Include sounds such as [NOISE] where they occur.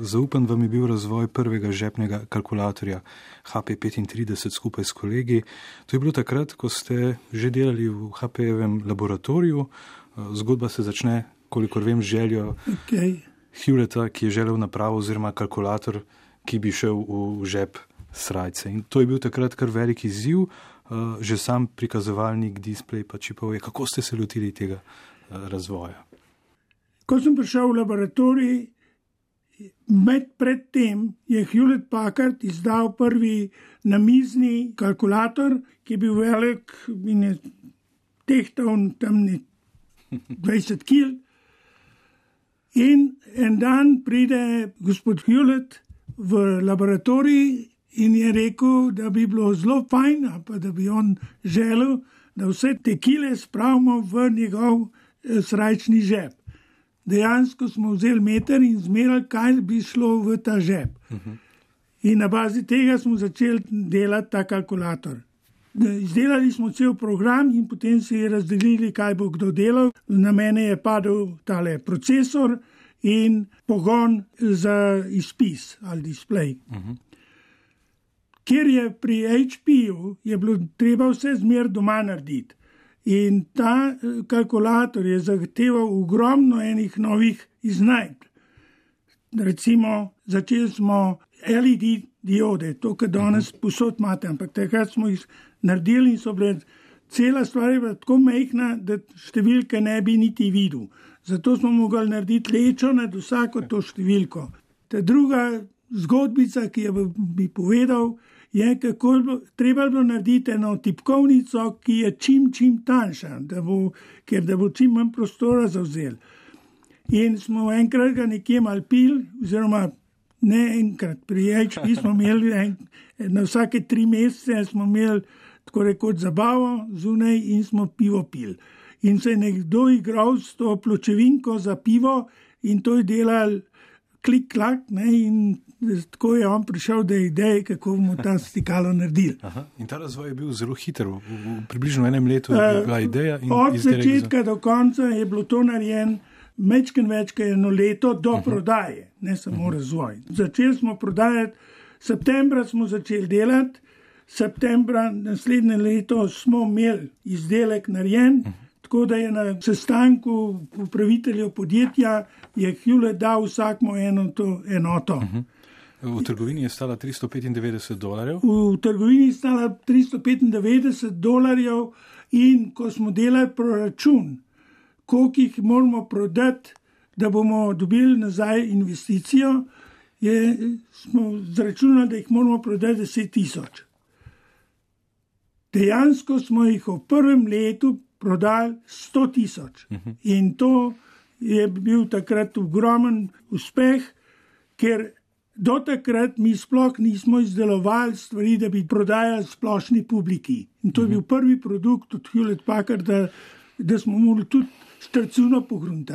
zaupen vam je bil razvoj prvega žepnega kalkulatorja HP35 skupaj s kolegi. To je bilo takrat, ko ste že delali v HP-jevem laboratoriju. Zgodba se začne, kolikor vem, željo Okay. Hewletta, ki je želel napravo oziroma kalkulator, ki bi šel v žep srajce. In to je bil takrat kar velik izziv, že sam prikazovalnik, displej pa čipov. je. Kako ste se lotili tega razvoja? Ko sem prišel v laboratorij, med predtem je Hewlett Packard izdal prvi namizni kalkulator, ki je bil velik in je tehtal tam ne 20 kg. In en dan pride gospod Hewlett v laboratorij in je rekel, da bi bilo zelo fajn, pa da bi on želel, da vse te kile spravimo v njegov eh, srajčni žep. Dejansko smo vzeli meter in zmerali, kaj bi šlo v ta žep. In na bazi tega smo začeli delati ta kalkulator. Izdelali smo cel program in potem se je razdelili, kaj bo kdo delal. Na mene je padel tale procesor in pogon za izpis ali display. Ker je pri HP-ju je bilo treba vse zmer doma narediti. In ta eh, kalkulator je zahteval ogromno enih novih iznajdb. Recimo, začeli smo LED diode, to, kar danes posod imate, ampak takrat smo jih naredili in so bile. Cela stvar je bila tako majhna, da številke ne bi niti videl. Zato smo mogli narediti lečo nad vsako to številko. Ta druga zgodbica, ki jo bi povedal, je, kako bilo, treba bilo narediti eno tipkovnico, ki je čim, čim tanjša, da bo, ker da bo čim manj prostora zauzel. In smo enkrat ga nekje mal pil, oziroma ne enkrat, pri HP [LAUGHS] smo imeli en, na vsake tri mesece, smo imeli tako rekoč zabavo zunaj in smo pivo pil. In se je nekdo igral s to pločevinko za pivo in to je delal klik, klak, ne, in tako je on prišel do ideje, kako bomo ta stikalo naredili. Aha. In ta razvoj je bil zelo hiter, v, v približno enem letu je bila ideja. in Od izdelek za- začetka do konca je bilo to narejeno mečken več kot eno leto do uh -huh. prodaje, ne samo uh -huh. razvoj. Začeli smo prodajati, septembra smo začeli delati, septembra naslednje leto smo imeli izdelek narejen. Uh -huh. Tako da je na sestanku upraviteljev podjetja je Hewlett dal vsakmu eno to enoto. Uh -huh. V trgovini je stala 395 dolarjev. v trgovini stala 395 dolarjev, in ko smo delali proračun, koliko jih moramo prodati, da bomo dobili nazaj investicijo, je, smo zračunali, da jih moramo prodati 10 tisoč. Dejansko smo jih v prvem letu prodali 100 tisoč. In to je bil takrat ogromen uspeh, ker do takrat mi sploh nismo izdelovali stvari, da bi prodajali splošni publiki. In to je bil prvi produkt od Hewlett Packarda, da smo morali tudi štrcuno pogruntati.